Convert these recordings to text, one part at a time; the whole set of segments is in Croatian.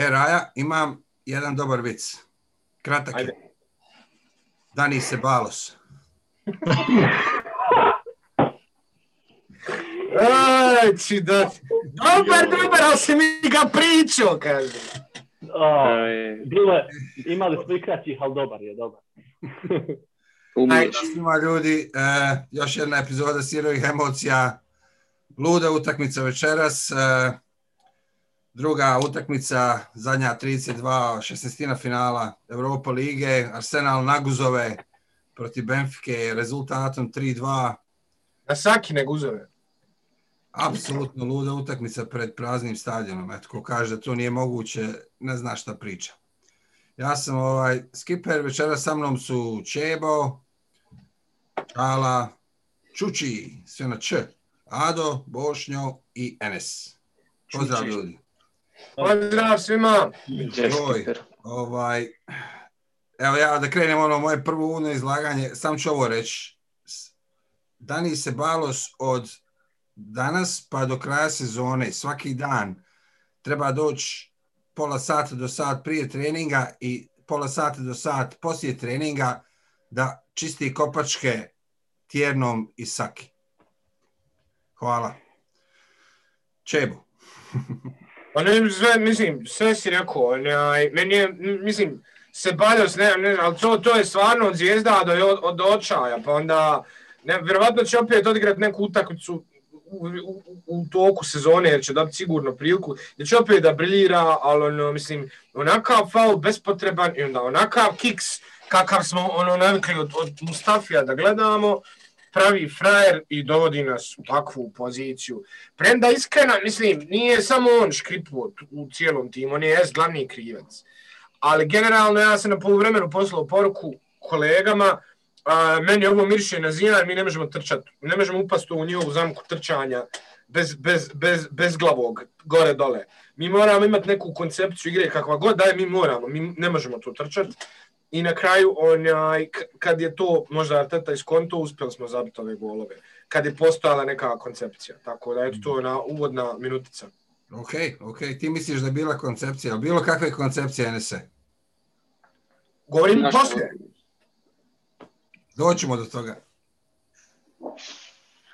E, Raja, imam jedan dobar vic. Kratak je. Dani se balos. Ajci, da... Dobar, dobar, ali si mi ga pričao, kaže. bilo je, imali smo i kraćih, ali dobar je, dobar. Svima ljudi, e, još jedna epizoda sirovih emocija. Luda utakmica večeras. E, druga utakmica, zadnja 32, 16. finala Europa lige. Arsenal Naguzove protiv Benfike rezultatom 3-2. Na Sakine Guzove. Apsolutno luda utakmica pred praznim stadionom. Eto, ko kaže da to nije moguće, ne zna šta priča. Ja sam ovaj, skiper, večera sa mnom su Čebo, Čala, Čuči, sve na Č, Ado, Bošnjo i Enes. Pozdrav ljudi. Pozdrav svima. ovaj, evo ja da krenem ono moje prvo uvodno izlaganje, sam ću ovo reći. Dani se balos od danas pa do kraja sezone, svaki dan treba doći pola sata do sat prije treninga i pola sata do sat poslije treninga da čisti kopačke tjernom i saki. Hvala. Čebu. pa ne, sve, mislim, sve si rekao, meni je, mislim, se Baljos, ne, ne, ali to, to je stvarno od zvijezda do, od, očaja, pa onda, ne, vjerovatno će opet odigrati neku utakmicu u, u, u, toku sezone jer će dobiti sigurno priliku, jer će opet da briljira, ali ono, mislim, onakav faul bespotreban i onda onakav kiks kakav smo ono navikli od, od Mustafija da gledamo, pravi frajer i dovodi nas u takvu poziciju. Premda iskreno, mislim, nije samo on škriput u cijelom timu, on je glavni krivac. Ali generalno ja sam na poluvremenu poslao poruku kolegama, a, meni ovo miriše na zijan, mi ne možemo trčati, ne možemo upasti u njihovu zamku trčanja bez, bez, bez, bez glavog, gore dole. Mi moramo imati neku koncepciju igre kakva god daj, mi moramo, mi ne možemo tu trčati. I na kraju, onaj, kad je to možda Arteta iskonto, uspjeli smo zabiti ove golove. Kad je postojala neka koncepcija. Tako da, eto, to je na uvodna minutica. Ok, ok. Ti misliš da je bila koncepcija. Bilo kakve koncepcije NSE? Govorim poslije. Doćemo do toga.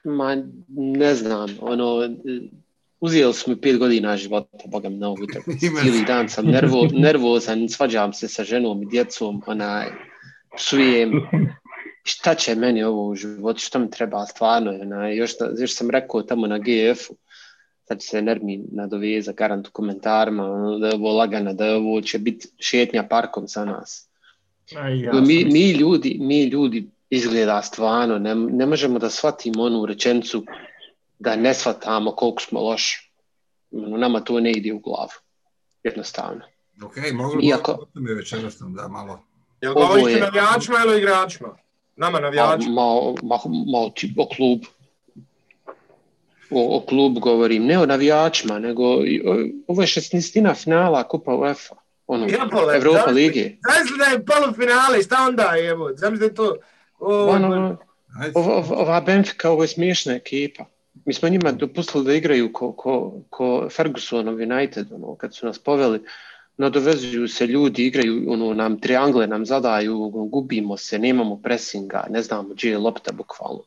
Ma, ne znam, ono, uzeli su mi pet godina života, boga mi na ovu Cijeli dan sam nervo, nervozan, svađam se sa ženom i djecom, onaj, psujem. Šta će meni ovo u životu, što mi treba? Stvarno, onaj, još, još sam rekao tamo na GF-u, sad će se Nermin nadoveza garant u komentarima, ono, da je ovo lagana, da je ovo će biti šetnja parkom za nas. mi, mi, ljudi, mi ljudi izgleda stvarno, ne, ne možemo da shvatimo onu rečenicu da ne shvatamo koliko smo loši. Nama to ne ide u glavu. Jednostavno. Ok, mogu Iako... mi večeras da malo. Jel govoriš je... navijačima ili igračima? Nama navijačima? Malo, malo, malo o klub. O, o klub govorim. Ne o navijačima, nego ovo je šestnistina finala Kupa UEFA. Ono, Evropa lige. Znaš da je polufinale, šta onda je? Znam da je to... O, ono, ova Benfica, ovo je smiješna ekipa mi smo njima dopustili da igraju ko, ko, ko Fergusonov United, ono, kad su nas poveli, nadovezuju se ljudi, igraju, ono, nam triangle nam zadaju, gubimo se, nemamo presinga, ne znamo gdje je lopta bukvalno.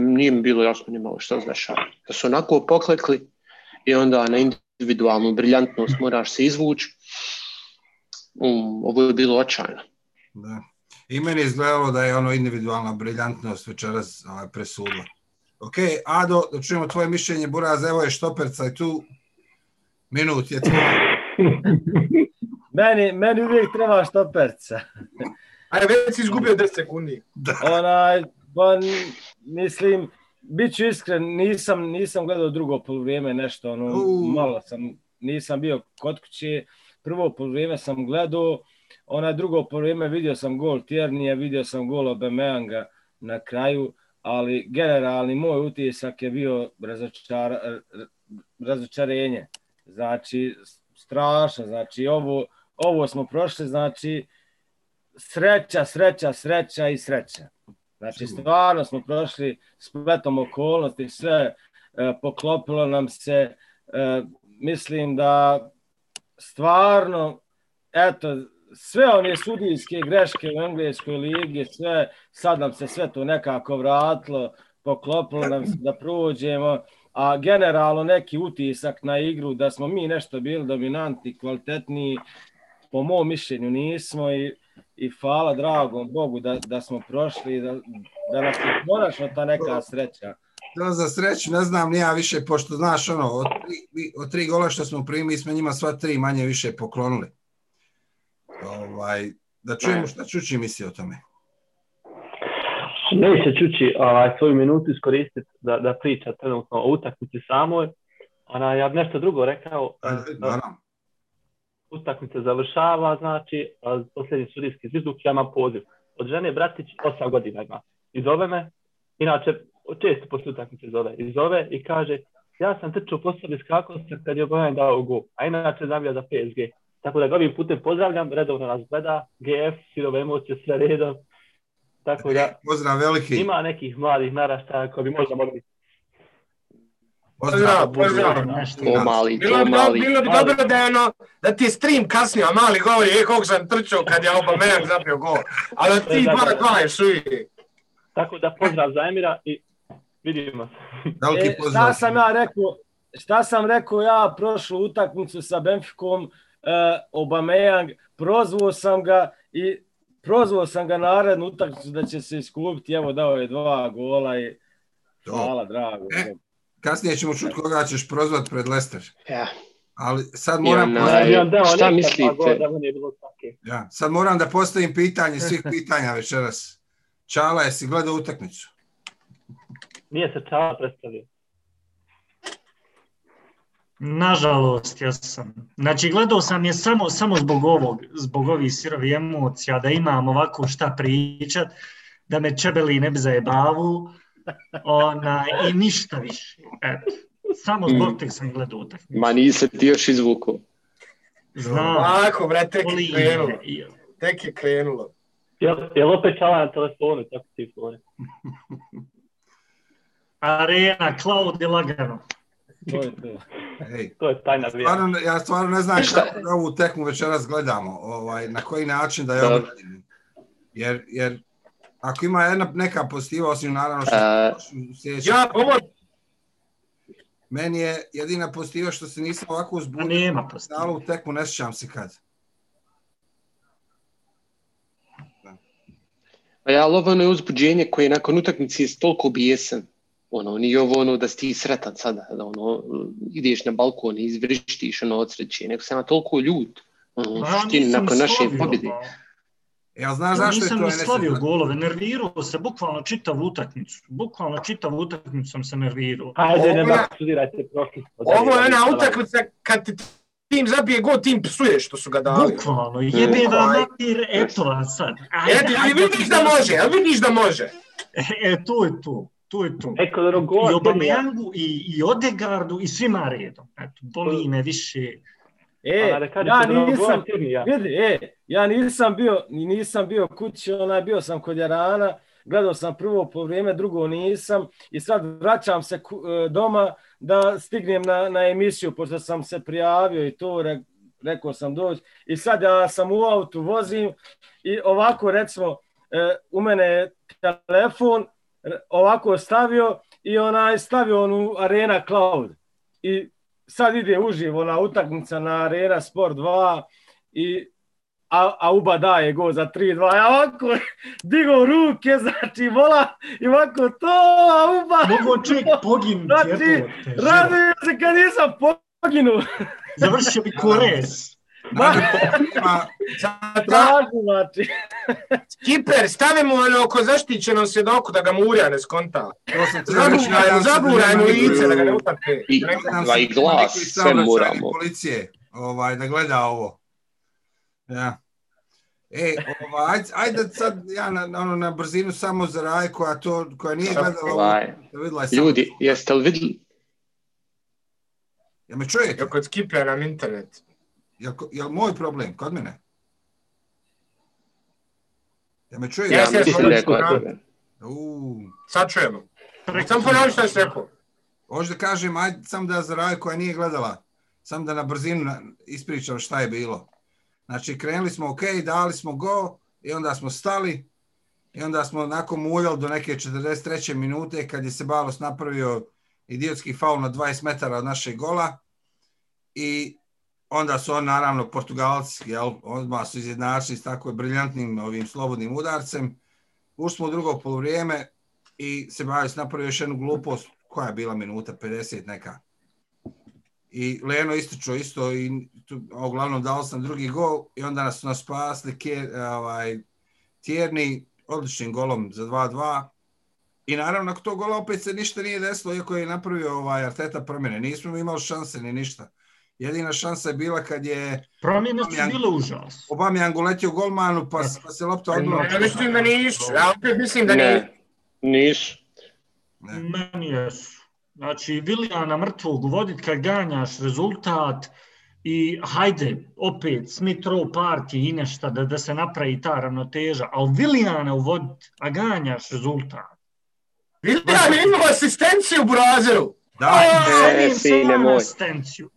Nije mi bilo jasno nimalo što dešava. Da su onako poklekli i onda na individualnu briljantnost moraš se izvući, um, ovo je bilo očajno. Da. I meni izgledalo da je ono individualna briljantnost večeras ovaj, presudila. Ok, Ado, da čujemo tvoje mišljenje, Buraz, evo je štoperca i tu minut je tvoj. meni, meni uvijek treba štoperca. Ajde, već si izgubio 10 sekundi. Da. Onaj, pa, mislim, bit ću iskren, nisam, nisam gledao drugo polovrijeme nešto, ono, malo sam, nisam bio kod kuće, prvo polovrijeme sam gledao, ona drugo vrijeme vidio sam gol Tjernija, vidio sam gol Obemeyanga na kraju, ali generalni moj utisak je bio razočar, razočarenje. Znači, strašno, znači ovo, ovo smo prošli, znači sreća, sreća, sreća i sreća. Znači, stvarno smo prošli spletom okolnosti, sve e, poklopilo nam se, e, mislim da stvarno, eto, sve one sudijske greške u engleskoj ligi, sve, sad nam se sve to nekako vratilo, poklopilo nam se da prođemo, a generalno neki utisak na igru da smo mi nešto bili dominantni, kvalitetniji, po mom mišljenju nismo i, i hvala dragom Bogu da, da smo prošli, da, da nas je konačno ta neka sreća. Da, za sreću, ne znam, nija više, pošto znaš ono, od tri, od tri gola što smo primili, smo njima sva tri manje više poklonili. Ovaj, da čujemo šta Čuči misli o tome. Neće Čuči ovaj, svoju minutu iskoristiti da, da priča trenutno o utakmici samoj. Ona, ja bi nešto drugo rekao. Da, utakmica završava, znači, posljednji sudijski zvizduk, ja imam poziv. Od žene Bratić, 8 godina ima. I zove me, inače, često posle utakmice zove, i zove i kaže, ja sam trčao po sobi skakao sam kad je Bojan dao go, a inače navija za PSG. Tako da ga ovim putem pozdravljam, redovno nas gleda, GF, sirove emocije, sve redom. Tako da, Pozdrav veliki. ima nekih mladih naraštaja koji bi možda mogli Pozdrav, pozdrav. To mali, Bilo to bi, mali. bilo bi dobro da je ono, da ti je stream kasnio, a mali govori, e, koliko sam trčao kad je Aubameyang zapio gol. Ali ti dva, dva je šuji. Tako da pozdrav za Emira i vidimo se. Veliki E, šta sam ja rekao, šta sam rekao ja prošlu utakmicu sa Benficom, e, Aubameyang, prozvao sam ga i prozvao sam ga narednu utakmicu da će se iskupiti, evo dao je dva gola i To. hvala drago. E. Kasnije ćemo čuti koga ćeš prozvat pred Leicester. Ja. Ali sad moram, Ja, šta mislite? pa Da bilo tako. ja, sad moram da postavim pitanje svih pitanja večeras. Čala, jesi gledao utakmicu? Nije se Čala predstavio. Nažalost, ja sam. Znači, gledao sam je samo, samo zbog ovog, zbog ovih sirovi emocija, da imam ovako šta pričat, da me čebeli ne bi zajebavu, ona, i ništa više. Eto. Samo zbog tega sam gledao utakmicu. Ma nisi ti još izvukao. Znam, Ovako, bre, tek je krenulo. Tek je krenulo. Jel, jel opet Čala na telefonu, tako ti? Arena, Cloud je lagano. To je to. Ej, To je tajna vijest. stvarno, ja stvarno ne znam Šta? kako da ovu tekmu večeras gledamo, ovaj, na koji način da je Da. obradim. Jer, jer ako ima jedna neka pozitiva, osim naravno što E, sljedećem- Ja, ovo, meni je jedina pozitiva što se nisam ovako A uzbudio. nema. Dalo u tekmu, ne sjećam se kad. Pa ja, ali ovo je uzbuđenje koje nakon utakmice je toliko bijesan. Ono, nije ovo ono da si ti sretan sada, da ono, ideš na balkon i izvrištiš ono od sreće, nego sam ja toliko ljut. Ono, Pa ja suštini, nisam nakon naše slavio, pobjede. pa. Ja znaš Ja zašto je nisam to ni slavio golove, nervirao se bukvalno čitavu utakmicu. Bukvalno čitavu utakmicu sam se nervirao. Ajde, Ovo ne da studirajte prošli. ovo je ona utakmica kad ti tim zabije gol, tim psuje što su ga dali. Bukvalno, jebe vam Bukvalno. mater, eto vam sad. Ajde, ali ajde, vidiš da može, ali vidiš da može. E, to je to, to je to. Eko da I Obameyangu, i, i Odegardu, i svima redom. Eto, boli me više. E, da ja nisam, Tirnija. vidi, e, ja nisam bio, nisam bio kući, onaj, bio sam kod Jarana, gledao sam prvo po vrijeme, drugo nisam i sad vraćam se e, doma da stignem na, na emisiju, pošto sam se prijavio i to, re, rekao sam doći i sad ja sam u autu, vozim i ovako recimo, e, u mene je telefon ovako stavio i onaj stavio onu Arena Cloud i sad ide uživo na utakmica na Arena Sport 2 i a, a Uba daje go za 3-2. Ja ovako digao ruke, znači vola i ovako to, a Uba... Mogu čovjek poginuti, Znači. Radujem se kad nisam poginuo. Završio bi korez. Sada, Traži, znači. Kiper, stavimo ono oko zaštićenom svjedoku da ga Murija ne skonta. Zaburaj mu, se lice da ga ne utape. I, se i glas, saobraćajne moramo. Policije, ovaj, da gleda ovo. Ja. E, ovaj, ajde, ajde sad ja na, na, ono, na brzinu samo za Raj koja, to, koja nije gledala ovo, Ovaj, vidjela je samo- ljudi, jeste li vidjeli? Jel me čujete? Jel kod Kipera nam internet? Jel, ko- jel moj problem kod mene? Jel me čujete? Ja Ja je tebe. Uuu. Sad čujemo. Samo ponavi što si rekao. Hoću da kažem, ajde sam da za Raj koja nije gledala. Sam da na brzinu ispričam šta je bilo. Znači, krenuli smo ok, dali smo go i onda smo stali i onda smo nakon muljali do neke 43. minute kad je se Balos napravio idiotski faul na 20 metara od našeg gola i onda su on naravno Portugalci, jel, odmah su izjednačili s tako briljantnim ovim slobodnim udarcem. Ušli smo u drugo polovrijeme i se Balos napravio još jednu glupost, koja je bila minuta, 50 neka. I Leno ističao isto i tu, uglavnom dao sam drugi gol i onda nas nas spasli ovaj, Tjerni odličnim golom za 2-2 i naravno nakon tog gola opet se ništa nije desilo iako je napravio ovaj Arteta promjene. Nismo imali šanse ni ništa. Jedina šansa je bila kad je... Promjene su bile užas. Obamjang uletio golmanu pa, pa se lopta odmah... Ja mislim da nisu. Ja opet mislim da nisu. Nisu. Meni jesu. Znači, Vilijana mrtvog vodit kad ganjaš rezultat i hajde, opet, Smith Rowe partije i nešto da, da se napravi ta ravnoteža, ali Vilijana uvodit, a ganjaš rezultat. Vilijan je imao asistenciju u Brazilu. Da, e, sine moj. asistenciju.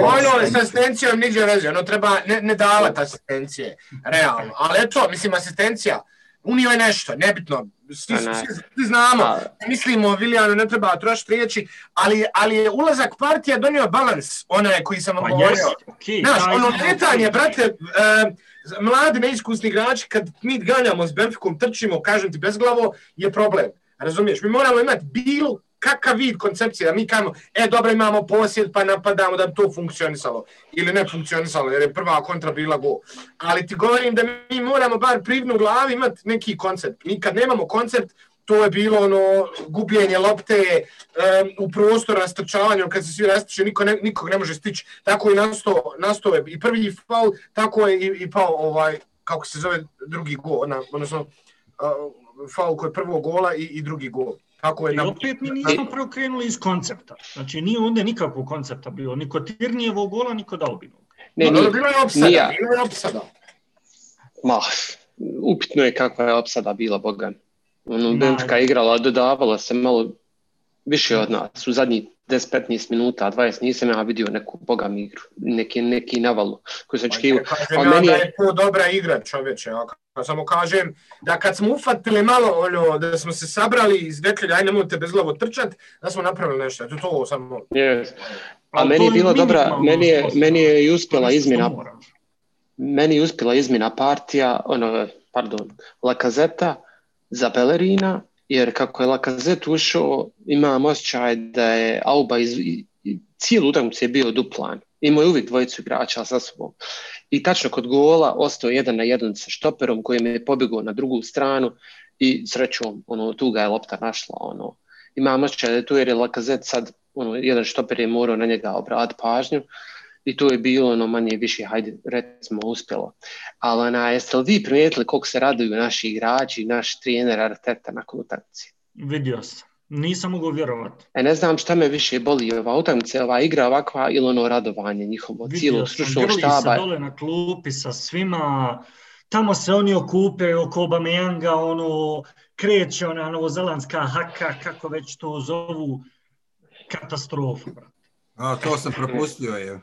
Ono s asistencijom niđe veze, ono treba ne, ne davat asistencije, realno. Ali eto, mislim, asistencija, unio je nešto, nebitno, svi, svi, svi znamo, a... mislimo Vilijanu ne treba trošiti riječi, ali, ali je ulazak partija donio balans, onaj koji sam vam pa govorio. Okay, Znaš, ono letanje, brate, uh, mladi neiskusni igrači, kad mi ganjamo s Benficom, trčimo, kažem ti, bezglavo, je problem. Razumiješ, mi moramo imati bilo kakav vid koncepcije, da mi kažemo, e, dobro, imamo posjed, pa napadamo da bi to funkcionisalo. Ili ne funkcionisalo, jer je prva kontra bila go. Ali ti govorim da mi moramo bar privnu glavi imati neki koncept. Mi kad nemamo koncept, to je bilo ono gubljenje lopte um, u prostoru rastrčavanju, kad se svi rastrče, niko ne, nikog ne može stići. Tako i nasto, nasto je i prvi faul, tako je i, i pao ovaj, kako se zove, drugi gol, odnosno uh, faul koji je prvog gola i, i drugi gol. Tako je I opet mi nismo prvo krenuli iz koncepta. Znači nije onda nikakvog koncepta bilo. Niko Tirnijevog gola, niko Dalbinog. Ne, nije. Bilo je opsada. Nije. Bilo je opsada. Ma, upitno je kakva je opsada bila, Bogan. Ono, Benfica igrala, dodavala se malo više od nas. U zadnjih 10-15 minuta, 20 nisam ja vidio neku boga igru, neki, neki navalu koji sam očekivao. Kažem ja meni da je to dobra igra čovječe, ja samo kažem da kad smo ufatili malo, ono, da smo se sabrali i izrekli, aj nemojte bezglavo trčat, da smo napravili nešto, to to samo... Yes. A, A meni je bila dobra, meni je, meni je i uspjela izmjena, meni je uspjela izmjena partija, ono, pardon, Lakazeta za Pelerina, jer kako je Lakazet ušao, imam osjećaj da je Auba iz, cijelu utakmicu je bio duplan. Imao je uvijek dvojicu igrača sa sobom. I tačno kod gola ostao jedan na jedan sa štoperom koji je pobjegao na drugu stranu i srećom ono, tu ga je lopta našla. Ono. Imam osjećaj da je tu jer je Lakazet sad, ono, jedan štoper je morao na njega obrati pažnju i to je bilo ono manje više, hajde, recimo, uspjelo. Ali ona, jeste li vi primijetili koliko se raduju naši igrači, naš trener Arteta nakon utakmice? Vidio sam. Nisam mogu vjerovati. E, ne znam šta me više boli, ova utakmica, ova igra ovakva ili ono radovanje njihovo, cijelog stručnog štaba. Vidio sam, dole na klupi sa svima, tamo se oni okupe oko Obameyanga, ono, kreće ona novozelandska haka, kako već to zovu, katastrofa, brate. A, to sam propustio, je.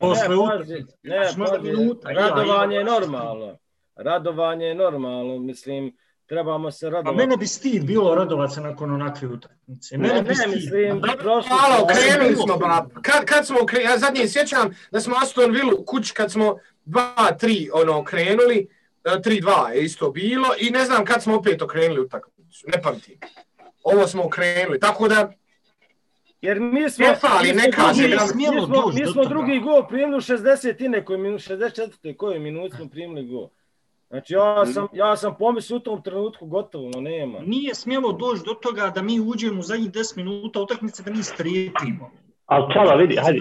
Posle ne, ne, pazi, radovanje je normalno. Radovanje je normalno, mislim, trebamo se radovati. A mene bi stid bilo radovat se nakon onakve utakmice. Mene ne, bi ne, mislim, prošlo... Malo, krenuli smo, ba. Kad, kad smo krenuli, ja zadnje sjećam da smo Aston Villa kuć kad smo 2-3 ono, krenuli, 3-2 je isto bilo i ne znam kad smo opet okrenuli utakmicu, ne pamtim. Ovo smo okrenuli, tako da Jer mi smo, fali, mi smo, mi smo, mi smo, mi smo drugi gol primili u 60 i nekoj minut, 64. koje minut smo primili gol. Znači ja sam, ja sam pomislio u tom trenutku gotovo, no nema. Nije smjelo doći do toga da mi uđemo u zadnjih 10 minuta utakmice da mi strijepimo. Ali čala, vidi, hajde,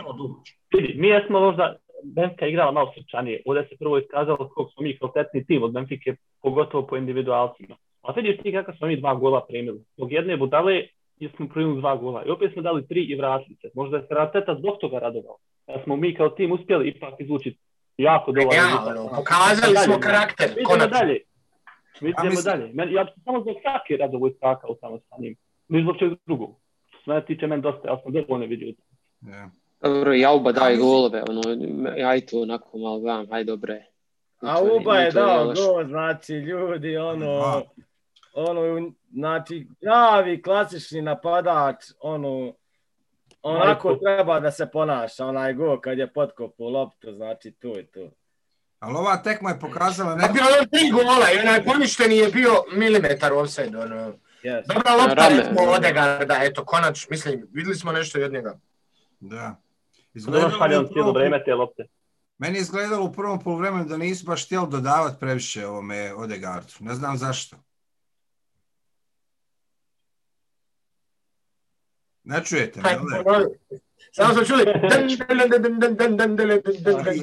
vidi, mi jesmo možda, Benfica igrala malo srčanije. Ovdje se prvo iskazalo koliko smo mi kvalitetni tim od Benfica, pogotovo po individualcima. A vidiš ti kako smo mi dva gola primili. Zbog jedne budale jer smo primili dva gola. I opet smo dali tri i vratili se. Možda je Rateta zbog toga radovao. Da smo mi kao tim uspjeli ipak izvući jako dovoljno. Ja, pokazali smo dalje. karakter. Vidimo dalje. Vidimo mislim... dalje. Men, ja sam samo zbog svake radovo iskakao tamo sa njim. Ni zbog čeg drugog. Sve tiče men dosta, ja sam dovoljno vidio. Ja. Dobro, ja uba daje golove, ono, ja i to onako malo gledam, haj dobre. A Uba je dao gol, znači ljudi, ono. Ono, znači, pravi klasični napadač, ono, onako treba da se ponaša, onaj gol kad je potkopao loptu, znači to je to. Ali ova tekma je pokazala A neko... bio je tri gola i onaj poništeni je bio milimetar offside. Ono. Yes. Dobra lopta recimo Odegaarda, eto, konač, mislim, vidjeli smo nešto i od njega. Da. Izgledalo je cijelo vrijeme te lopte. Meni je izgledalo u prvom poluvremenu da nisu baš htjeli dodavati previše ovome Odegaardu. Ne znam zašto. Ne čujete me, Samo smo čuli.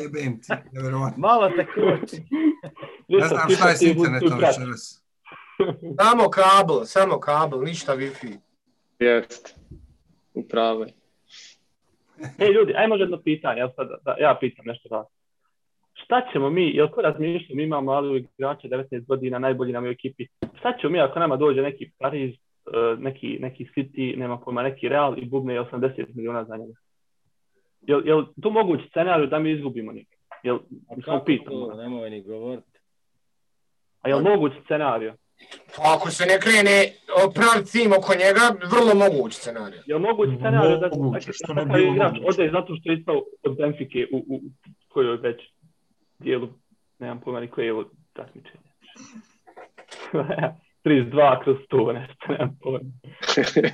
Jebem ti, nevjerovatno. Malo te koči. Ne znam šta je s internetom večeras. Samo kabel, samo kabel, ništa Wi-Fi. Jeste, upravo je. Ej ljudi, ajmo može jedno pitanje, jel sad, da, ja pitam nešto vas. Šta ćemo mi, jel ko razmišlja, mi imamo mali igrača 19 godina, najbolji nam u ekipi. Šta ćemo mi ako nama dođe neki Pariz, neki, neki City, nema pojma, neki Real i bubne 80 miliona za njega? Jel, jel tu moguć scenarij da mi izgubimo nekog? Jel, samo Kako pitam. to, nemoj ni govoriti. A jel moguć scenarij? Pa ako se ne krene o, pravi tim oko njega, vrlo moguć scenarij. Jel moguć scenarij da bi takav igrač ode zato što je ispao od Benfike u, u kojoj već dijelu, nemam pojma ni koje je ovo takmičenje. 32 kroz 100, nešto, nemam pojma.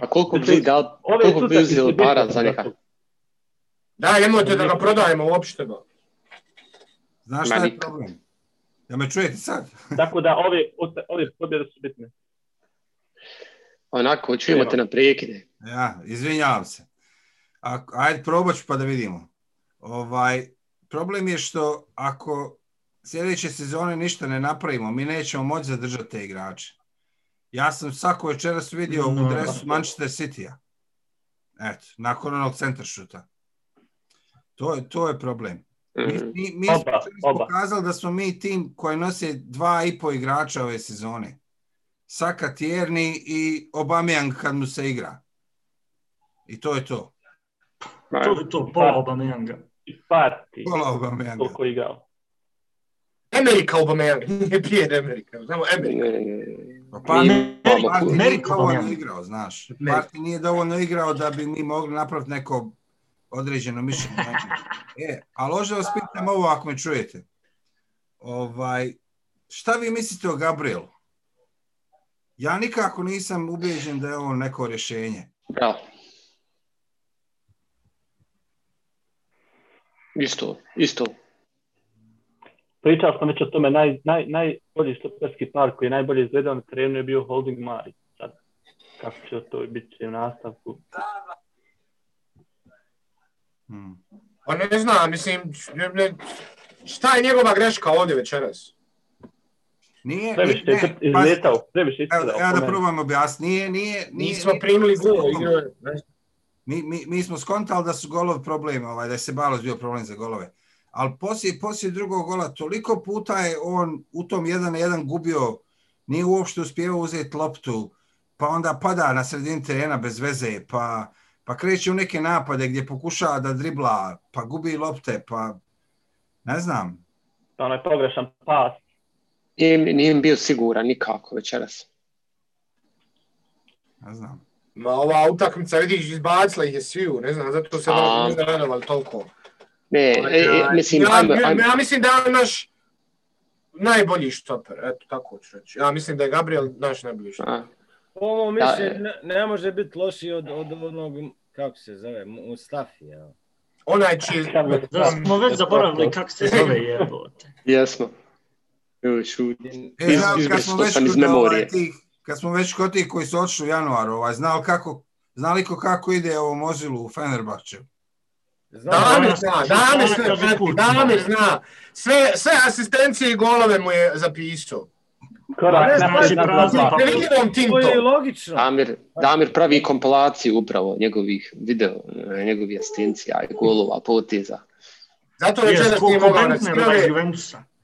A koliko bi Ove koliko bi uzeli para za njega? Da, nemojte da ga prodajemo uopšte. Znaš šta je problem? Ja me čujete sad? Tako da ove, ove pobjede su bitne. Onako, čujemo te na prekide. Ja, izvinjavam se. A, ajde, probat ću pa da vidimo. Ovaj, problem je što ako sljedeće sezone ništa ne napravimo, mi nećemo moći zadržati te igrače. Ja sam svako večeras vidio u No. dresu Manchester City-a. Eto, nakon onog centar šuta. To je, to je problem. Mi, Mhm. mi, mi Oba, smo oba. pokazali da smo mi tim koji nosi dva i po igrača ove sezone. Saka Tjerni i Aubameyang kad mu se igra. I to je to. Ma, To je to, pola Aubameyanga. I Parti, Pola Aubameyanga. koliko je igrao. Amerika Aubameyang, nije Pierre Amerika, znamo Amerika. Pa Amerika dovoljno igrao, znaš. Parti nije dovoljno igrao da bi mi mogli napraviti neko određeno mišljenje. E, ali možda vas pitam ovo ako me čujete. Ovaj, šta vi mislite o Gabrielu? Ja nikako nisam ubijeđen da je ovo neko rješenje. Bravo. Isto, isto. Pričali smo već o tome, naj, naj, najbolji štoperski par koji je najbolje izgledao na terenu je bio Holding Mari. Sad, kako će to biti u nastavku? Hmm. Pa ne znam, mislim, ne, šta je njegova greška ovdje večeras? Nije, Previše ne, pazi, izletao, previše je Evo, izletao. evo po da probam objasniti. Nije, nije, nije, Nismo nije- primili gol, ne. Mi, mi, mi smo skontali da su golovi problem, ovaj, da je se Balos bio problem za golove. Ali poslije, poslije drugog gola toliko puta je on u tom 1 na 1 gubio, nije uopšte uspjevao uzeti loptu, pa onda pada na sredini terena bez veze, pa, pa kreće u neke napade gdje pokušava da dribla, pa gubi lopte, pa ne znam. Onaj pogrešan pas. Nije, nije bio siguran nikako večeras. Ne znam. Ma ova utakmica, vidiš, izbacila ih je sviju, ne znam, zato se A. da ne toliko. Ne, e, e, mislim, ja, ajmo, ajmo. ja mislim da je naš najbolji štoper, eto tako ću reći. Ja mislim da je Gabriel naš najbolji štoper. Da, mišljenju e. ne, ne može biti lošiji od, od onog, kako se zove, Mustafi. Ja. Onaj čiji... Da smo već zaboravili kako se zove jebote. jesmo. Evo, šuti. E, Iz- smo već sam iz kod, ovaj, memorije. tih, kad smo već kod tih koji su otišli u januaru, ovaj, znali kako, znali ko kako ide ovo mozilu u Fenerbahčevu? Dame zna, dame zna. Sve, sve asistencije i golove mu je zapisao. Pa znači, to. Je logično. Damir, Damir pravi kompilaciju upravo njegovih video, e, njegovih asistencija i golova, poteza. Zato je čedas nije mogao na skrave.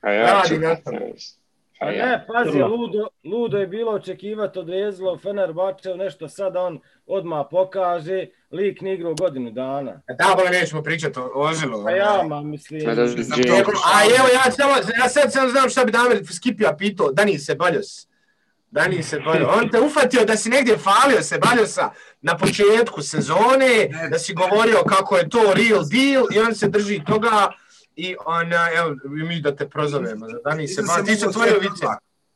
Radi na tome. A ne, pazi, ludo, ludo je bilo očekivati od Vezlo Fenerbahče nešto sada on odmah pokaže, lik igra godinu dana. A da, bolje nećemo pričati o Ozilu. Pa ja, ma, mislim... A evo, ja, samo, ja sad sam znam šta bi Damir Skipija pitao, Dani se Baljos. Dani se Baljos. On te ufatio da si negdje falio se Baljosa na početku sezone, da si govorio kako je to real deal i on se drži toga i ona, evo, mi da te prozovemo, da ni se, ba, ti se tvoje vice.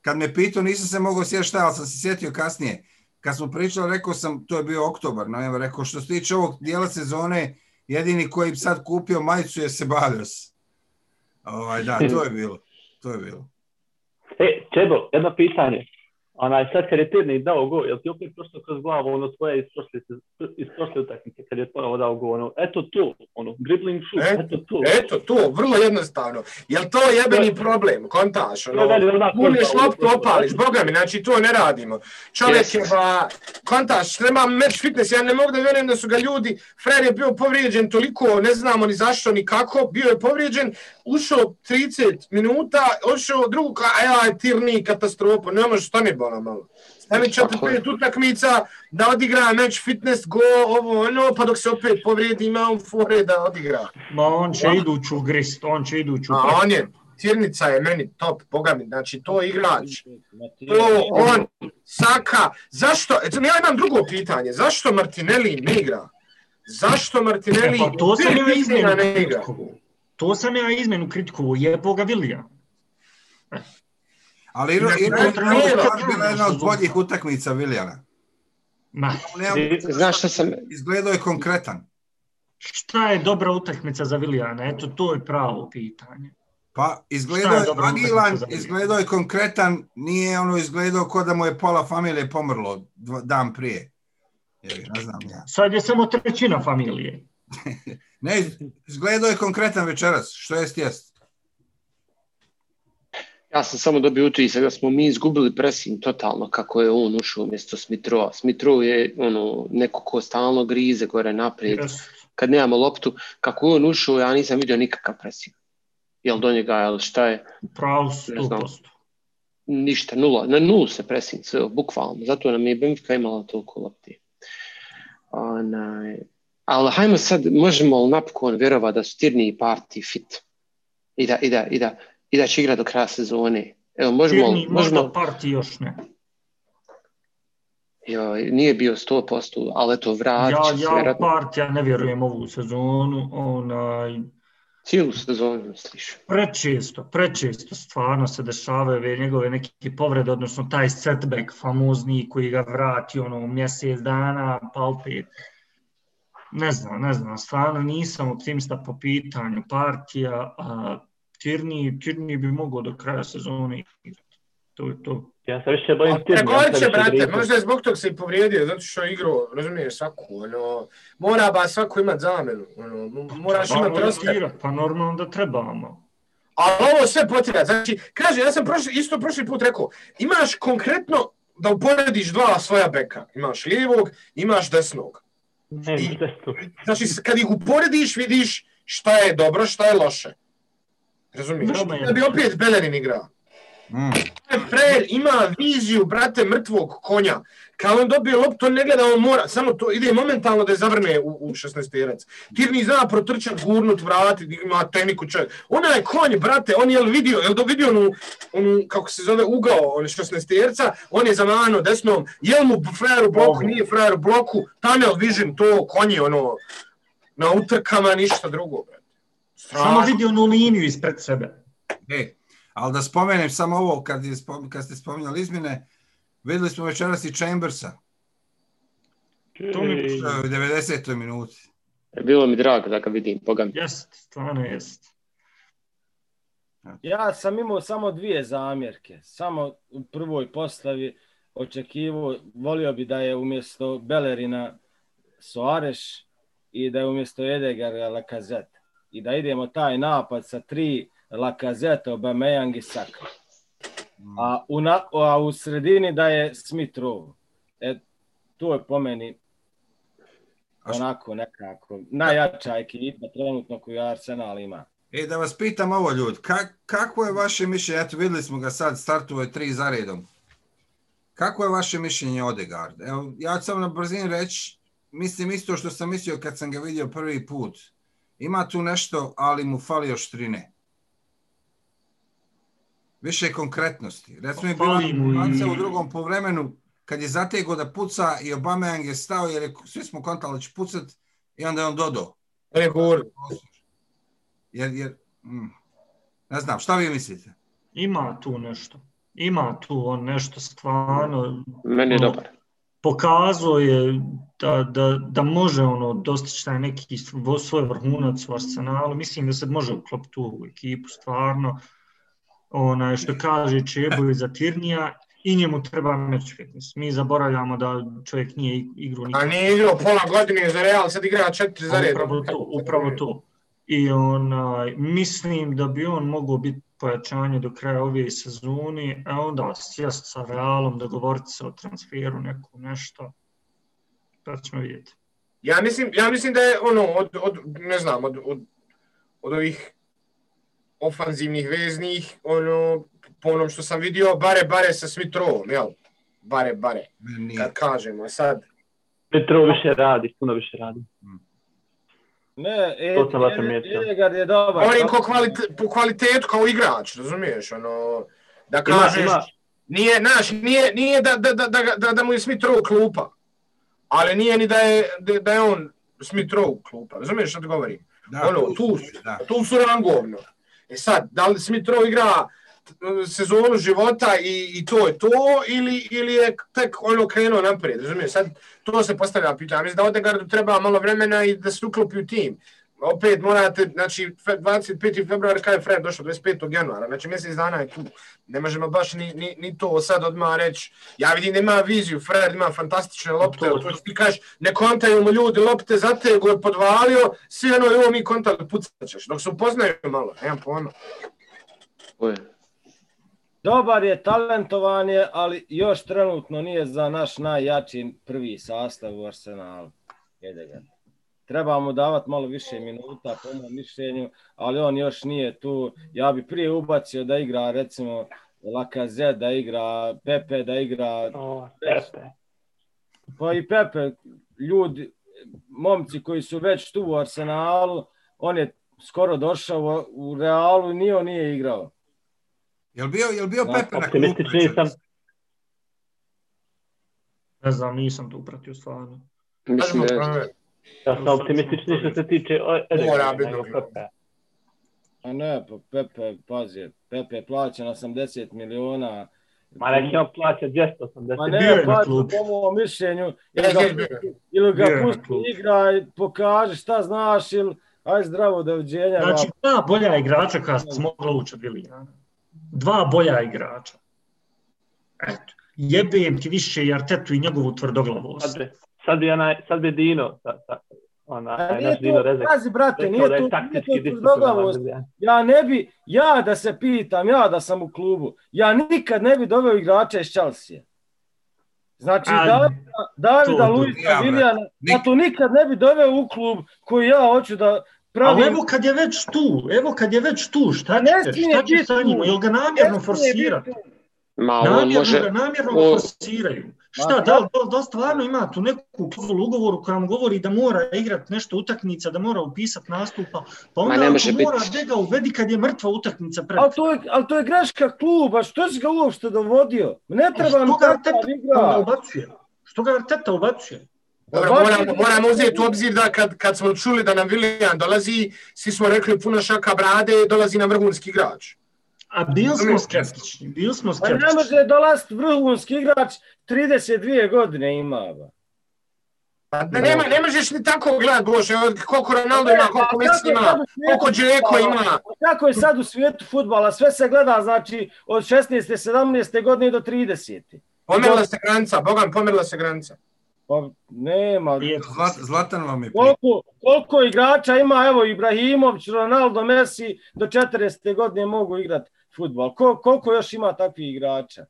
Kad me pitao, nisam se mogao sjetiti šta, ali sam se sjetio kasnije. Kad smo pričali, rekao sam, to je bio oktobar, no evo, rekao, što se tiče ovog dijela sezone, jedini koji sad kupio majicu je Sebalios. Ovaj, da, to je bilo. To je bilo. E, Čebo, jedno pitanje. Onaj, sad kad je Tirni dao gol, jel ti opet prošlo kroz glavu ono tvoje iz prošle, iz prošle utakmice kad je ponovo dao gol, ono, eto to, ono, dribbling shoot, eto, eto to. Eto to, vrlo jednostavno. Jel to jebeni problem, kontaš, ono, puniš loptu, opališ, boga mi, znači to ne radimo. Čovjek je, ba, kontaš, treba match fitness, ja ne mogu da vjerujem da su ga ljudi, Fred je bio povrijeđen toliko, ne znamo ni zašto, ni kako, bio je povrijeđen, ušao 30 minuta, ušao drugu, a ja, Tirni, katastrofa, ne možeš, to mi bo ono malo. Stavi četiri pet utakmica da odigra meč fitness go, ovo ono, pa dok se opet povrijedi ima on fore da odigra. Ma on će iduću grist, on će iduću. A on je, Tirnica je meni top, boga mi, znači to igrač. To on, Saka, zašto, eto, ja imam drugo pitanje, zašto Martinelli ne igra? Zašto Martinelli e, pa to sam ja izmenu ne igra? To sam ja izmenu kritiku, jebo ga Vilija. Ali Iro, je bila jedna od boljih utakmica Vilijana. Ma. Znaš što sam... Izgledao je konkretan. Šta je dobra utakmica za Vilijana? Eto, to je pravo pitanje. Pa, izgledao je, je agilan, izgledao je konkretan, nije ono izgledao kao da mu je pola familije pomrlo dan prije. Je, ne znam ja. Sad je samo trećina familije. ne, izgledao je konkretan večeras, što jest jest. Ja sam samo dobio utisak da smo mi izgubili pressing totalno kako je on ušao umjesto Smitrova. Smitrov je ono, neko ko stalno grize gore naprijed. Yes. Kad nemamo loptu, kako je on ušao, ja nisam vidio nikakav pressing. Jel do njega, jel šta je? Pravo 100%. Ništa, nula. Na nulu se pressing, sve, bukvalno. Zato nam je Benfica imala toliko lopti. Onaj, ali hajmo sad, možemo li napokon vjerovati da su Tirni i Parti fit? I da, i da, i da, i da će igrati do kraja sezone. Evo, možemo... Tirni, možemo... možda Parti još ne. Jo, nije bio 100%, ali eto, vratit ja, će ja, se. Ja u Partija ne vjerujem ovu sezonu. Onaj... Cijelu sezonu misliš? Prečesto, prečesto stvarno se dešavaju ove njegove neke povrede, odnosno taj setback famozni koji ga vrati ono mjesec dana, pa opet ne znam, ne znam, stvarno nisam optimista po pitanju partija, a Tirni, Tirni bi mogao do kraja sezone igrati. To je to. Ja sam više bojim Tirni. Tako će, brate, možda je zbog tog se i povrijedio, zato što je igrao, razumiješ, svaku, ono, mora ba svako imat zamenu, ono, moraš pa, imati roster. Pa normalno da trebamo. Ali ovo sve potira, znači, kaže, ja sam prošli, isto prošli put rekao, imaš konkretno da uporediš dva svoja beka, imaš lijevog, imaš desnog. Ne, I, desnog. Znači, kad ih uporediš, vidiš šta je dobro, šta je loše. Razumiješ? Da bi opet Belerin igrao. Mm. Frer ima viziju, brate, mrtvog konja. Kad on dobije loptu, on ne gleda, on mora, samo to ide momentalno da je zavrne u, u 16 terac. Tirni zna protrčat, gurnut, vrati, ima tehniku čovjek. Onaj konj, brate, on je vidio, je li vidio onu, onu, kako se zove, ugao, on je 16 terca, on je za mano desnom, je mu frajer u bloku, nije frajer u bloku, tunnel vision, to konji, ono, na utrkama, ništa drugo, brate. Samo vidi onu liniju ispred sebe. E, ali da spomenem samo ovo, kad, je, kad ste spominjali izmjene, videli smo večeras i Chambersa. To mi je u 90. minuti. E, bilo mi drago da ga vidim, pogam. Jest, stvarno jest. Ja sam imao samo dvije zamjerke. Samo u prvoj postavi očekivo, volio bi da je umjesto Belerina Soares i da je umjesto Edegara Lacazette i da idemo taj napad sa tri Lacazette, Aubameyang i Saka. A u, na, a u sredini da je Smith Rowe. E, to je po meni onako nekako najjača ekipa trenutno koju Arsenal ima. E, da vas pitam ovo ljudi, kako je vaše mišljenje, eto vidjeli smo ga sad, startuje tri za redom. Kako je vaše mišljenje Odegaard? Evo, ja ću samo na brzini reći, mislim isto što sam mislio kad sam ga vidio prvi put. Ima tu nešto, ali mu fali oštrine. Više konkretnosti. Recimo je bila u drugom povremenu, kad je zatego da puca i Obameyang je stao, jer svi smo kontali da će pucat, i onda je on dodao. Jer, jer, mm, ne znam, šta vi mislite? Ima tu nešto. Ima tu on nešto stvarno. Meni je ono, dobar. Pokazao je da, da, da može ono dostići taj neki svoj vrhunac u Arsenalu. Mislim da se može uklopiti u ekipu stvarno. Onaj, što kaže Čebo za Tirnija i njemu treba match fitness. Mi zaboravljamo da čovjek nije igru nikad. A nije igrao pola godine za Real, sad igra četiri za red. Upravo to, upravo to. I onaj, mislim da bi on mogao biti pojačanje do kraja ove sezoni, a onda sjest sa Realom, dogovoriti se o transferu, neko nešto. Pa ćemo vidjeti. Ja mislim, ja mislim da je ono, od, od ne znam, od, od, od ovih ofanzivnih veznih, ono, po onom što sam vidio, bare, bare sa Smitrovom, jel? Bare, bare, kad kažemo, sad... Smitrov više radi, puno više radi. Hmm. Ne, Edegard je dobar. Govorim ko kvalite, po kvalitetu kao igrač, razumiješ, ono, da kažeš, ima, ima. nije, naš, nije, nije da, da, da, da, da mu je Smith Rowe klupa, ali nije ni da je, da je on Smith Rowe klupa, razumiješ što ti govorim? Da, ono, tu, su, da. tu su rangovno. E sad, da li Smith Rowe igra sezonu života i, i to je to, ili, ili je tek ono krenuo naprijed, razumiješ? Sad, to se postavlja pitanje. Mislim da Odegaardu treba malo vremena i da se uklopi u tim. Opet morate, znači, 25. februar kada je Fred došao, 25. januara, znači mjesec dana je tu. Ne možemo baš ni, ni, ni to sad odmah reći. Ja vidim da ima viziju, Fred ima fantastične lopte, to, to, ti kažeš, ne kontaju mu ljudi lopte, zatego je podvalio, svi ono, evo mi kontali, pucat ćeš, dok se upoznaju malo, nemam pojma. Dobar je, talentovan je, ali još trenutno nije za naš najjači prvi sastav u Arsenalu. Edegard. Treba mu davati malo više minuta, po mojom mišljenju, ali on još nije tu. Ja bi prije ubacio da igra, recimo, Lacazette, da igra Pepe, da igra... O, Pepe. Pa i Pepe, ljudi, momci koji su već tu u Arsenalu, on je skoro došao u Realu i nije on nije igrao. Jel bio, jel bio ja, Pepe na Optimistični sam. Ne znam, nisam tu pratio stvarno. Mislim da Ja sam optimistični što se tiče Mora biti Pepe. A ne, pa Pepe, pazi, Pepe plaća na 80 miliona. Ma neki on plaća 280. Ma ne, plaća po mojom mišljenju. Ili ga, ili ga pusti igra i pokaže šta znaš ili aj zdravo, doviđenja. Znači, dva bolja igrača kada smo mogli ući od Vilijana dva bolja igrača. Eto, jebem ti više i Artetu i njegovu tvrdoglavost. Sad bi, onaj, sad bi Dino, sa, sa, ona, A nije naš Dino Rezek, pazi, brate, nije to, nije to. Ja ne bi, ja da se pitam, ja da sam u klubu, ja nikad ne bi doveo igrača iz Chelsea. Znači, A, Davida, Davida Luisa Vilijana, ja to nikad ne bi doveo u klub koji ja hoću da Pravi... Ali evo kad je već tu, evo kad je već tu, šta ćete, šta će sa njima, jel ga namjerno forsirati? Ma, namjerno može... ga namjerno o... forsiraju. Šta, da, da, da stvarno ima tu neku klauzulu ugovoru koja mu govori da mora igrati nešto utakmica, da mora upisati nastupa, pa onda ne može mora da ga uvedi kad je mrtva utakmica pred. Ali to je, ali to je greška kluba, što si ga uopšte dovodio? Ne treba mi tako igra. Što ga Arteta ubacuje? Dobro, moramo, moramo uzeti u obzir da kad, kad smo čuli da nam Willian dolazi, svi smo rekli puno šaka brade, dolazi nam vrhunski igrač. A bil smo skeptični, bil smo skeptični. Pa ne može dolaziti vrhunski igrač, 32 godine ima. Ba. Pa nema, ne možeš ni tako gledati, Bože, koliko Ronaldo ima, koliko Messi ima, koliko Džeko ima. Kako je sad u svijetu futbala, sve se gleda, znači, od 16. 17. godine do 30. Pomerila se granica, Bogan, pomerila se granica. Pa nema. Zlat, zlatan vam je. Koliko, koliko igrača ima, evo Ibrahimović, Ronaldo, Messi, do 40. godine mogu igrati futbol. Ko, koliko još ima takvih igrača?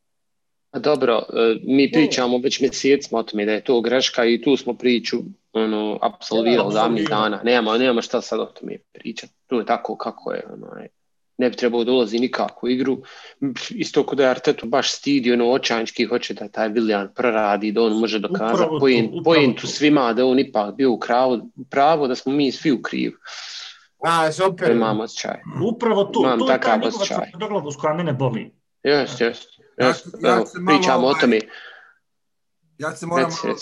A dobro, e, mi pričamo već mjesecima o tome da je to greška i tu smo priču ono, apsolvirali davnih dana. Nemamo, nemamo šta sad o tome pričati. To je tako kako je. Ono, ne bi trebao da ulazi nikako u igru. Isto kod je Artetu baš stidi, ono očanjski hoće da taj Viljan proradi, da on može dokazati pojentu svima, da on ipak bio u kravu, pravo da smo mi svi u krivu. A, super. Imam osjećaj. Upravo tu, Imam tu je ta njegova tvrdoglavost koja mene boli. Jes, jes. Ja- jes. ja malo, pričamo o ovaj, tome. Ja se moram Reci, malo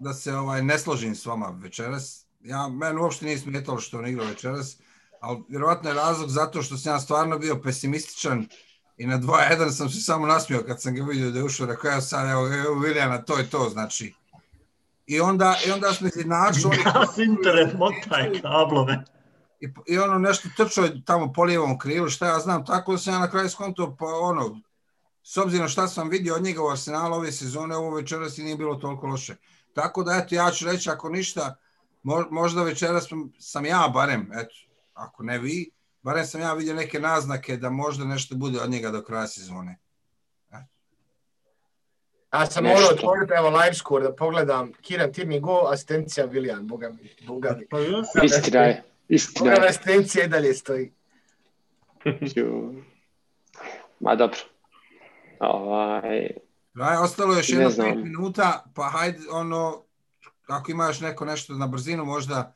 da se ovaj ne složim s vama večeras. Ja, meni uopšte nije smetalo što on igrao večeras, ali vjerovatno je razlog zato što sam ja stvarno bio pesimističan i na 2-1 sam se samo nasmio kad sam ga vidio da je ušao, rekao ja sad, evo, evo Viljana, to je to, znači. I onda, i onda smo izjednačili, Gas internet, motaj kablove. i, i ono nešto trčao tamo po lijevom krilu, šta ja znam, tako da sam ja na kraju skonto, pa ono, s obzirom šta sam vidio od njega u Arsenalu ove sezone, ovo večeras i nije bilo toliko loše. Tako da, eto, ja ću reći, ako ništa, mo- možda večeras sam, sam ja barem, eto, ako ne vi, barem sam ja vidio neke naznake da možda nešto bude od njega do kraja sezone. Ja sam morao otvoriti evo live score da pogledam Kiran Tirni gol, asistencija Viljan, boga mi, boga mi. Pa. Istina je. Istina Boga mi je. asistencija i dalje stoji. Ma dobro. Ovaj, Aj, ostalo je još jedno znam. pet minuta, pa hajde, ono, ako imaš neko nešto na brzinu, možda,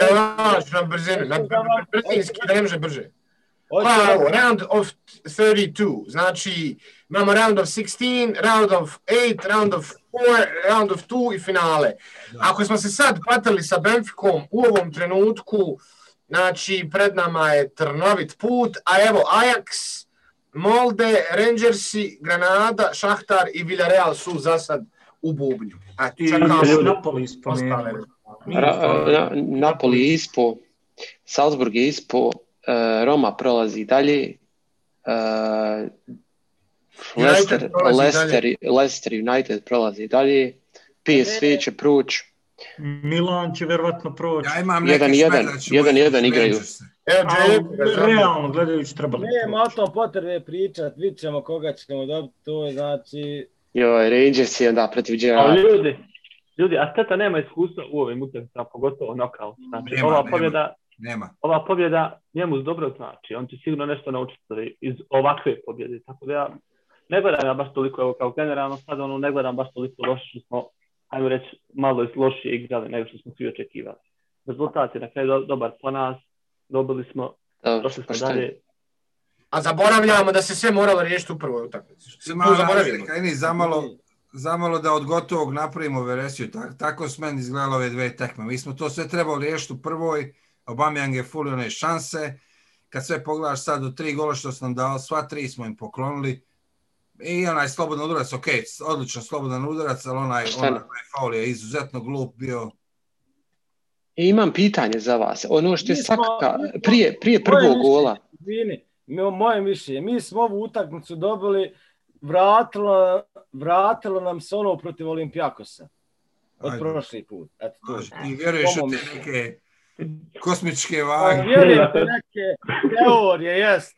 Evo, znaš, na brzinu, na brzinski, da ne može brže. Pa, evo, round of 32, znači imamo round of 16, round of 8, round of 4, round of 2 i finale. Ako smo se sad patili sa Benficom u ovom trenutku, znači pred nama je trnovit put, a evo Ajax, Molde, Rangersi, Granada, Šahtar i Villarreal su za sad u bubnju. A I čekamo ostale. Ra- na, Napoli je ispo, Salzburg je ispo, e, Roma prolazi dalje, e, Leicester, prolazi Leicester, Leicester United prolazi dalje, PSV će proći, Milan će vjerovatno proći. ja imam neke Jedan, jedan, jedan, jedan igraju. Zabio. realno gledajući trebali. Nema o tom potrebe pričat, vidit ćemo koga ćemo dobiti, to je znači... joj, Rangers je onda protiv Ali Gerrard. ljudi, ljudi, Arteta nema iskustva u ovim utakmicama, pogotovo knockout. Znači, Nema, ova pobjeda, Nema. ova pobjeda njemu dobro znači. On će sigurno nešto naučiti iz ovakve pobjede. Tako da ja ne gledam ja baš toliko, evo kao generalno sad ono ne gledam baš toliko loše što smo, ajmo reći, malo lošije igrali nego što smo svi očekivali. Rezultat je na kraju do- dobar po nas, dobili smo, došli smo pošteno. dalje. A zaboravljamo da se sve moralo riješiti u prvoj utakmici. Se Tu malo zaboravimo. razlika, ini zamalo, zamalo da od gotovog napravimo veresiju. Tak, tako su meni izgledale ove dve tekme. Mi smo to sve trebali riješiti u prvoj, Aubameyang je fulio one šanse. Kad sve pogledaš sad u tri gola što su nam dao, sva tri smo im poklonili. I onaj slobodan udarac, ok, odličan slobodan udarac, ali onaj, onaj faul je izuzetno glup bio. I imam pitanje za vas. Ono što je smo- Saka, smo- prije, prije prvog gola, Izvini, moje mišljenje, mi smo ovu utakmicu dobili, vratilo, vratilo nam se ono protiv Olimpijakosa od Ajde. prošli put. Eto to. Ti vjeruješ u te neke kosmičke Pa, vage. Vjerujem u neke teorije, jest.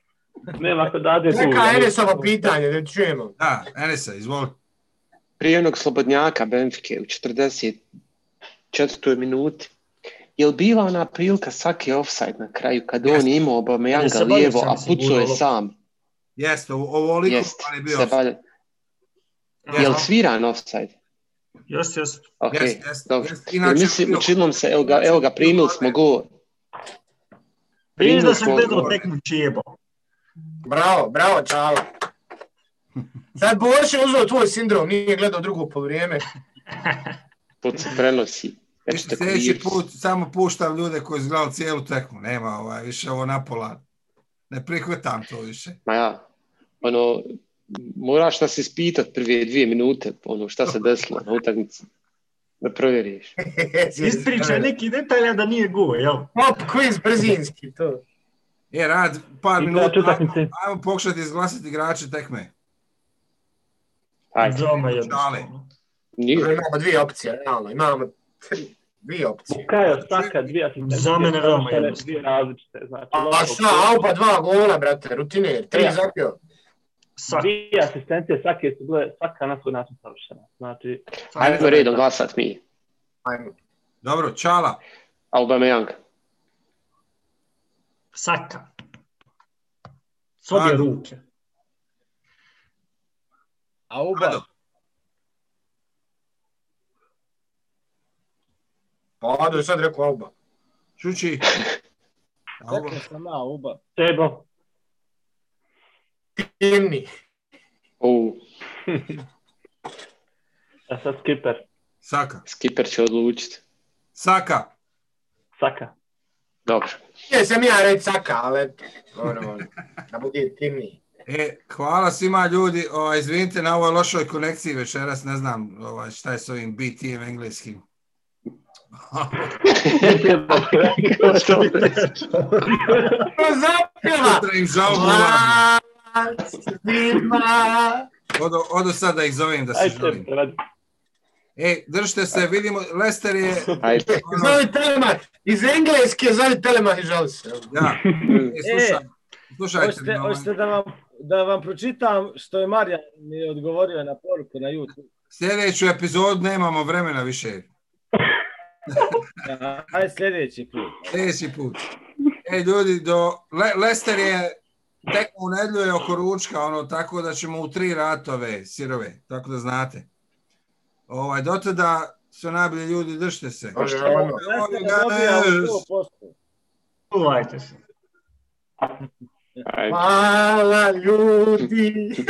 Nema kod Ade tu. Neka Enesovo pitanje, da čujemo. Da, Enesa, izvoli. prije onog slobodnjaka Benfike u 44. minuti, je li bila ona prilika Sake offside na kraju kad on je imao bolje lijevo, a pucao je sam? Jeste, ovo- ovoliko Jest, je bio. se balje. Je li sviran offside? Jes, jes. Ok, Jest, jest, dobro. jest. Jer Inače, mislim, mi se, evo ga, evo ga, primili smo gol. Vidiš da sam gledao tekmu čijebo. Bravo, bravo, Čala. Sad Boš je uzeo tvoj sindrom, nije gledao drugo polovreme. Put se prenosi. Eto, sljedeći put samo puštam ljude koji su gledali cijelu tekmu. Nema ovaj, više ovo na pola. Ne prihvatam to više. Ma ja, ono, moraš nas ispitat prve dvije minute, ono, šta se desilo na utakmici. Da provjeriš. Ispričaj neki detalja da nije go, jel? Pop quiz brzinski, to. Je, rad, par minuta. Ajmo, ajmo pokušati izglasati igrače tekme. Ajde. Zoma. Nije. Imamo dvije opcije, realno, imamo tri, dvije opcije. Bukayo, Saka, dvije asistencije. Za mene veoma dvije jednostavno. različite, znači. A šta, Auba dva gola, brate, rutiner, tri Ja. zapio. Dvije asistencije, svake su bile, svaka na svoj način savršena. Znači, Ajmo redom glasat mi. Ajmo. Dobro, Čala. Aubameyang. Saka. S obje ruke. A uba, Ado. Pa Ado je sad rekao Alba. Čuči. Alba. rekao sam ja, uba. Timni. U, a sad skipper, Saka. skiper će odlučiti. Saka. Saka. Dobro. Je sam ja reći Saka, ali ono, da bude timni. E, hvala svima ljudi. O, izvinite na ovoj lošoj konekciji večeras. Ne znam ovaj, šta je s ovim BT-em engleskim. Zapjeva! Sutra im. Svima! Odo, odo sad da ih zovem da se Ajde, prevedi. E, držite se, vidimo, Lester je... Ajde. ono, Zove Telemah, iz Engleske zove Telemah i žali se. da, e, slušaj, slušajte. Hoćete, ovaj, hoćete da, vam, da vam pročitam što je Marijan mi odgovorio na poruku na YouTube. Sljedeću epizodu nemamo vremena više. Ajde sljedeći put. Sljedeći put. E, ljudi, do, Le, Lester je tek u nedlju je oko ručka, ono, tako da ćemo u tri ratove sirove, tako da znate. Ovaj, do tada su najbolji ljudi, držite se. Može, ajmo. Lester dobija u 100%. Čuvajte se. Hvala ljudi!